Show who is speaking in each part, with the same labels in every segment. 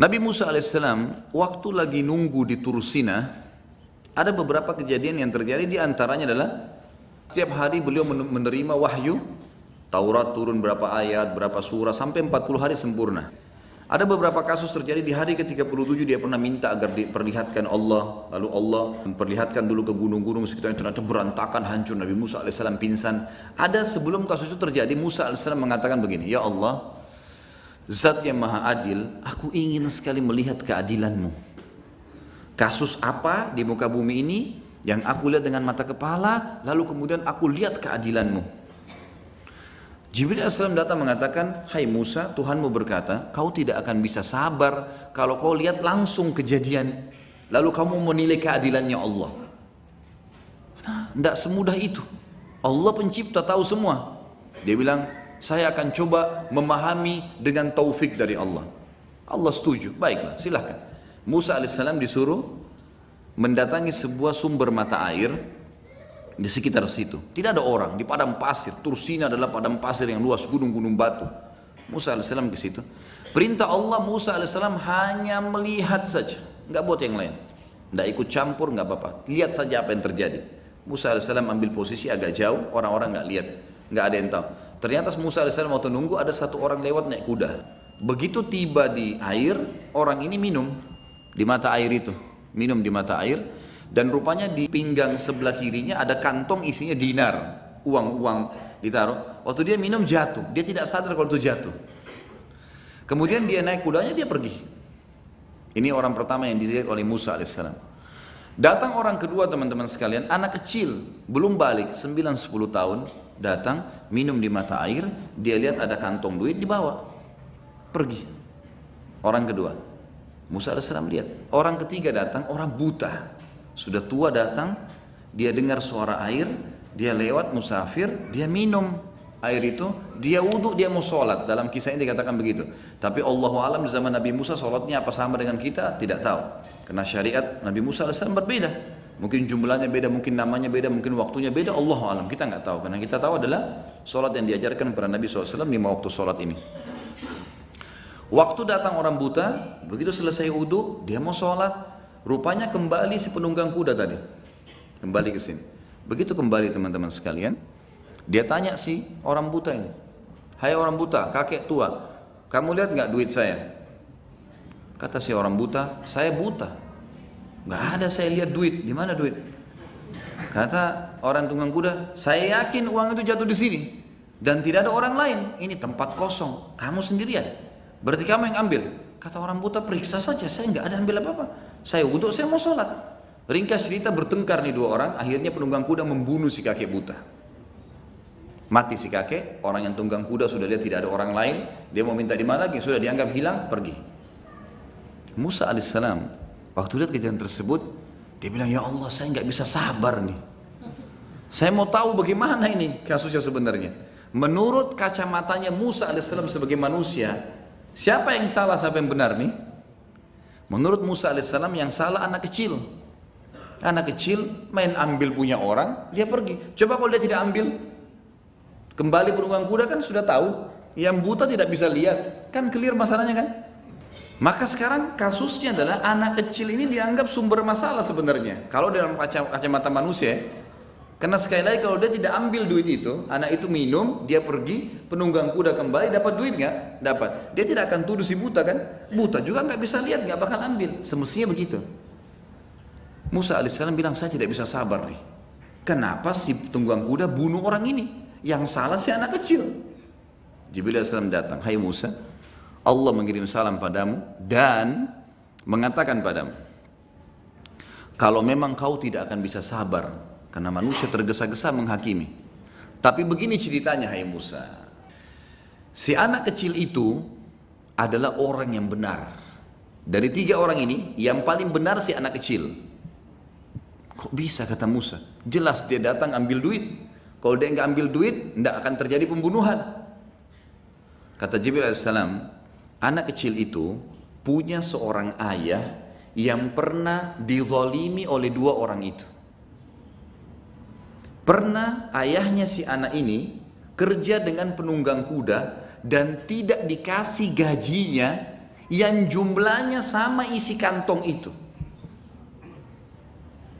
Speaker 1: Nabi Musa alaihissalam waktu lagi nunggu di Tursina, ada beberapa kejadian yang terjadi di antaranya adalah setiap hari beliau menerima wahyu, Taurat turun berapa ayat, berapa surah, sampai 40 hari sempurna. Ada beberapa kasus terjadi di hari ke-37 dia pernah minta agar diperlihatkan Allah, lalu Allah memperlihatkan dulu ke gunung-gunung sekitar ternyata berantakan hancur Nabi Musa alaihissalam pingsan. Ada sebelum kasus itu terjadi Musa alaihissalam mengatakan begini, Ya Allah, Zat yang maha adil, aku ingin sekali melihat keadilanmu. Kasus apa di muka bumi ini yang aku lihat dengan mata kepala, lalu kemudian aku lihat keadilanmu. Jibril AS datang mengatakan, Hai Musa, Tuhanmu berkata, kau tidak akan bisa sabar kalau kau lihat langsung kejadian, lalu kamu menilai keadilannya Allah. Nah, tidak semudah itu. Allah pencipta tahu semua. Dia bilang, saya akan coba memahami dengan taufik dari Allah. Allah setuju, baiklah silahkan. Musa alaihissalam disuruh mendatangi sebuah sumber mata air di sekitar situ. Tidak ada orang, di padang pasir. Tursina adalah padang pasir yang luas, gunung-gunung batu. Musa alaihissalam ke situ. Perintah Allah Musa alaihissalam hanya melihat saja, nggak buat yang lain. Nggak ikut campur, nggak apa-apa. Lihat saja apa yang terjadi. Musa alaihissalam ambil posisi agak jauh, orang-orang nggak lihat, nggak ada yang tahu. Ternyata Musa AS waktu nunggu ada satu orang lewat naik kuda. Begitu tiba di air, orang ini minum di mata air itu. Minum di mata air. Dan rupanya di pinggang sebelah kirinya ada kantong isinya dinar. Uang-uang ditaruh. Waktu dia minum jatuh. Dia tidak sadar kalau itu jatuh. Kemudian dia naik kudanya, dia pergi. Ini orang pertama yang dilihat oleh Musa AS. Datang orang kedua teman-teman sekalian, anak kecil, belum balik, 9-10 tahun, datang minum di mata air, dia lihat ada kantong duit dibawa, pergi. Orang kedua, Musa AS lihat. Orang ketiga datang, orang buta, sudah tua datang, dia dengar suara air, dia lewat musafir, dia minum air itu, dia wudhu, dia mau sholat. Dalam kisah ini dikatakan begitu. Tapi Allah alam di zaman Nabi Musa sholatnya apa sama dengan kita? Tidak tahu. Karena syariat Nabi Musa AS berbeda. Mungkin jumlahnya beda, mungkin namanya beda, mungkin waktunya beda, Allah alam. Kita nggak tahu. Karena kita tahu adalah sholat yang diajarkan kepada Nabi SAW lima waktu sholat ini. Waktu datang orang buta, begitu selesai wudhu, dia mau sholat. Rupanya kembali si penunggang kuda tadi. Kembali ke sini. Begitu kembali teman-teman sekalian, dia tanya si orang buta ini. Hai orang buta, kakek tua, kamu lihat nggak duit saya? Kata si orang buta, saya buta. Nggak ada saya lihat duit. Di mana duit? Kata orang tunggang kuda, saya yakin uang itu jatuh di sini dan tidak ada orang lain. Ini tempat kosong. Kamu sendirian. Berarti kamu yang ambil. Kata orang buta, periksa saja. Saya nggak ada ambil apa-apa. Saya wudhu, saya mau sholat. Ringkas cerita bertengkar nih dua orang. Akhirnya penunggang kuda membunuh si kakek buta. Mati si kakek, orang yang tunggang kuda sudah lihat tidak ada orang lain. Dia mau minta di mana lagi, sudah dianggap hilang, pergi. Musa alaihissalam Waktu lihat kejadian tersebut, dia bilang, ya Allah saya nggak bisa sabar nih. Saya mau tahu bagaimana ini kasusnya sebenarnya. Menurut kacamatanya Musa alaihissalam sebagai manusia, siapa yang salah, siapa yang benar nih? Menurut Musa alaihissalam yang salah anak kecil. Anak kecil main ambil punya orang, dia pergi. Coba kalau dia tidak ambil, kembali penunggang kuda kan sudah tahu. Yang buta tidak bisa lihat, kan clear masalahnya kan? Maka sekarang kasusnya adalah anak kecil ini dianggap sumber masalah sebenarnya. Kalau dalam kacamata manusia, karena sekali lagi kalau dia tidak ambil duit itu, anak itu minum, dia pergi, penunggang kuda kembali, dapat duit nggak? Dapat. Dia tidak akan tuduh si buta kan? Buta juga nggak bisa lihat, nggak bakal ambil. Semestinya begitu. Musa alaihissalam bilang saya tidak bisa sabar nih. Kenapa si penunggang kuda bunuh orang ini? Yang salah si anak kecil. Jibril alaihissalam datang, Hai Musa, Allah mengirim salam padamu dan mengatakan padamu kalau memang kau tidak akan bisa sabar karena manusia tergesa-gesa menghakimi. Tapi begini ceritanya hai Musa. Si anak kecil itu adalah orang yang benar. Dari tiga orang ini yang paling benar si anak kecil. Kok bisa? kata Musa. Jelas dia datang ambil duit. Kalau dia nggak ambil duit tidak akan terjadi pembunuhan. Kata Jibril alaihissalam anak kecil itu punya seorang ayah yang pernah dizalimi oleh dua orang itu. Pernah ayahnya si anak ini kerja dengan penunggang kuda dan tidak dikasih gajinya yang jumlahnya sama isi kantong itu.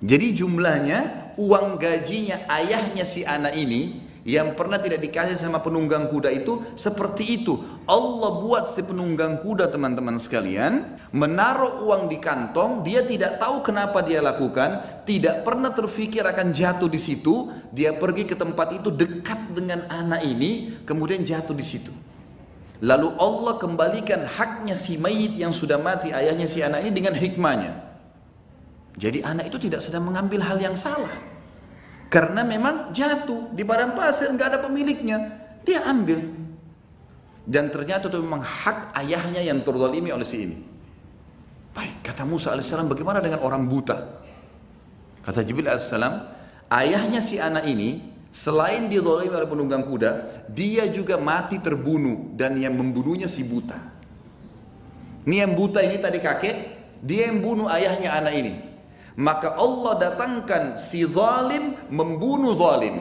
Speaker 1: Jadi jumlahnya uang gajinya ayahnya si anak ini yang pernah tidak dikasih sama penunggang kuda itu seperti itu. Allah buat si penunggang kuda teman-teman sekalian menaruh uang di kantong, dia tidak tahu kenapa dia lakukan, tidak pernah terfikir akan jatuh di situ, dia pergi ke tempat itu dekat dengan anak ini, kemudian jatuh di situ. Lalu Allah kembalikan haknya si mayit yang sudah mati ayahnya si anak ini dengan hikmahnya. Jadi anak itu tidak sedang mengambil hal yang salah. Karena memang jatuh di padang pasir, nggak ada pemiliknya. Dia ambil. Dan ternyata itu memang hak ayahnya yang terzalimi oleh si ini. Baik, kata Musa AS, bagaimana dengan orang buta? Kata Jibril AS, ayahnya si anak ini, selain didolimi oleh penunggang kuda, dia juga mati terbunuh. Dan yang membunuhnya si buta. Ini yang buta ini tadi kakek, dia yang bunuh ayahnya anak ini maka Allah datangkan si zalim membunuh zalim.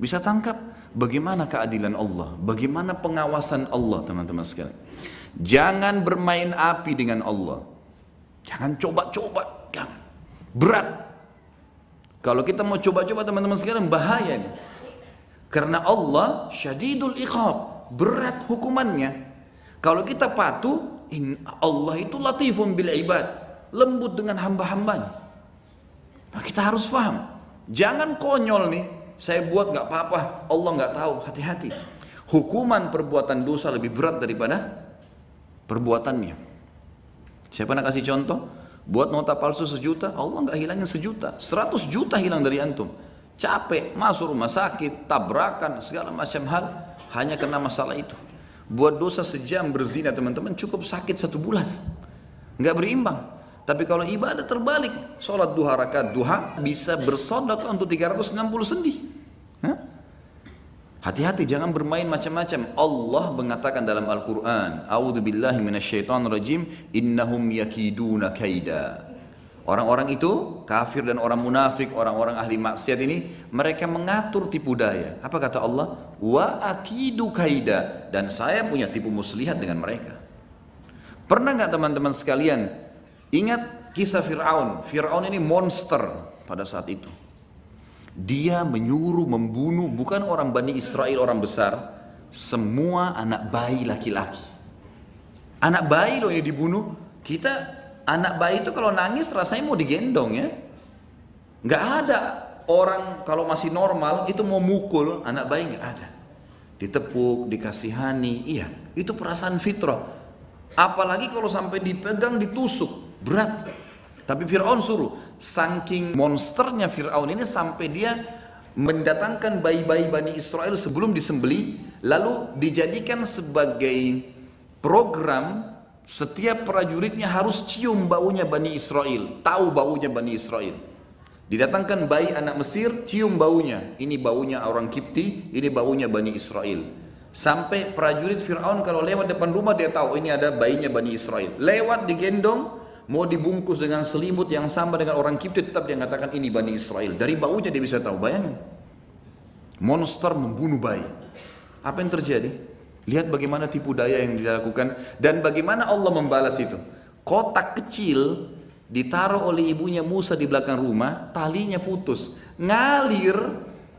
Speaker 1: Bisa tangkap bagaimana keadilan Allah, bagaimana pengawasan Allah teman-teman sekalian. Jangan bermain api dengan Allah. Jangan coba-coba, jangan. Berat. Kalau kita mau coba-coba teman-teman sekalian bahaya nih. Karena Allah syadidul iqab, berat hukumannya. Kalau kita patuh, Allah itu latifun bil ibad lembut dengan hamba-hambanya. Nah, kita harus paham. Jangan konyol nih, saya buat nggak apa-apa, Allah nggak tahu, hati-hati. Hukuman perbuatan dosa lebih berat daripada perbuatannya. Siapa nak kasih contoh? Buat nota palsu sejuta, Allah nggak hilangin sejuta, seratus juta hilang dari antum. Capek, masuk rumah sakit, tabrakan, segala macam hal, hanya kena masalah itu. Buat dosa sejam berzina teman-teman cukup sakit satu bulan. Nggak berimbang. Tapi kalau ibadah terbalik, sholat duha rakaat duha bisa bersodok untuk 360 sendi. Hati-hati jangan bermain macam-macam. Allah mengatakan dalam Al-Quran, A'udhu billahi minasyaitan rajim, innahum yakiduna kaida. Orang-orang itu, kafir dan orang munafik, orang-orang ahli maksiat ini, mereka mengatur tipu daya. Apa kata Allah? Wa akidu kaida. Dan saya punya tipu muslihat dengan mereka. Pernah nggak teman-teman sekalian Ingat kisah Fir'aun. Fir'aun ini monster pada saat itu. Dia menyuruh membunuh bukan orang Bani Israel orang besar, semua anak bayi laki-laki. Anak bayi loh ini dibunuh. Kita anak bayi itu kalau nangis rasanya mau digendong ya. Nggak ada orang kalau masih normal itu mau mukul anak bayi nggak ada. Ditepuk, dikasihani, iya itu perasaan fitrah. Apalagi kalau sampai dipegang, ditusuk, berat. Tapi Fir'aun suruh, saking monsternya Fir'aun ini sampai dia mendatangkan bayi-bayi Bani Israel sebelum disembeli, lalu dijadikan sebagai program setiap prajuritnya harus cium baunya Bani Israel, tahu baunya Bani Israel. Didatangkan bayi anak Mesir, cium baunya. Ini baunya orang Kipti, ini baunya Bani Israel. Sampai prajurit Fir'aun kalau lewat depan rumah dia tahu ini ada bayinya Bani Israel. Lewat digendong, mau dibungkus dengan selimut yang sama dengan orang Kipti tetap dia mengatakan ini Bani Israel. Dari baunya dia bisa tahu. Bayangin. Monster membunuh bayi. Apa yang terjadi? Lihat bagaimana tipu daya yang dilakukan dan bagaimana Allah membalas itu. Kotak kecil ditaruh oleh ibunya Musa di belakang rumah, talinya putus. Ngalir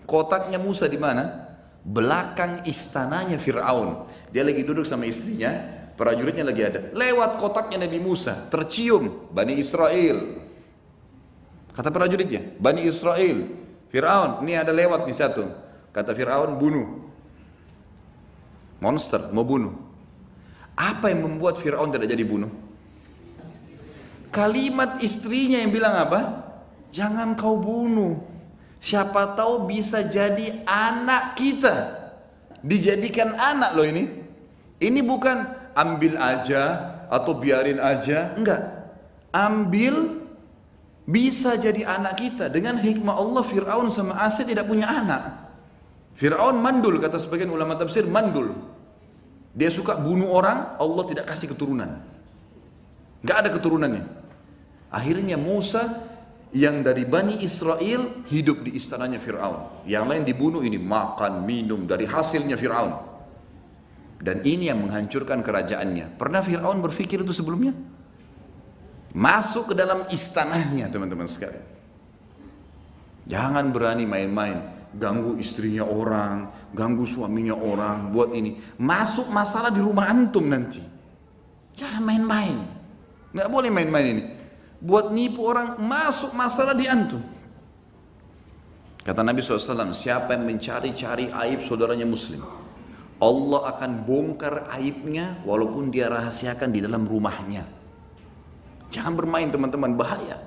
Speaker 1: kotaknya Musa di mana? Belakang istananya Fir'aun. Dia lagi duduk sama istrinya, prajuritnya lagi ada. Lewat kotaknya Nabi Musa, tercium Bani Israel. Kata prajuritnya, Bani Israel, Fir'aun, ini ada lewat nih satu. Kata Fir'aun, bunuh. Monster, mau bunuh. Apa yang membuat Fir'aun tidak jadi bunuh? Kalimat istrinya yang bilang apa? Jangan kau bunuh. Siapa tahu bisa jadi anak kita. Dijadikan anak loh ini. Ini bukan ambil aja atau biarin aja. Enggak. Ambil bisa jadi anak kita. Dengan hikmah Allah Fir'aun sama Asia tidak punya anak. Fir'aun mandul kata sebagian ulama tafsir mandul. Dia suka bunuh orang, Allah tidak kasih keturunan. Enggak ada keturunannya. Akhirnya Musa yang dari Bani Israel hidup di istananya Fir'aun. Yang lain dibunuh ini makan, minum dari hasilnya Fir'aun. Dan ini yang menghancurkan kerajaannya. Pernah Fir'aun berpikir itu sebelumnya? Masuk ke dalam istanahnya teman-teman sekalian. Jangan berani main-main. Ganggu istrinya orang, ganggu suaminya orang, buat ini. Masuk masalah di rumah antum nanti. Jangan main-main. Nggak boleh main-main ini. Buat nipu orang, masuk masalah di antum. Kata Nabi SAW, siapa yang mencari-cari aib saudaranya muslim, Allah akan bongkar aibnya walaupun dia rahasiakan di dalam rumahnya. Jangan bermain teman-teman, bahaya.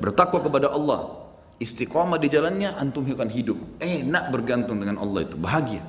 Speaker 1: Bertakwa kepada Allah, istiqomah di jalannya, antum akan hidup. Enak bergantung dengan Allah itu, bahagia.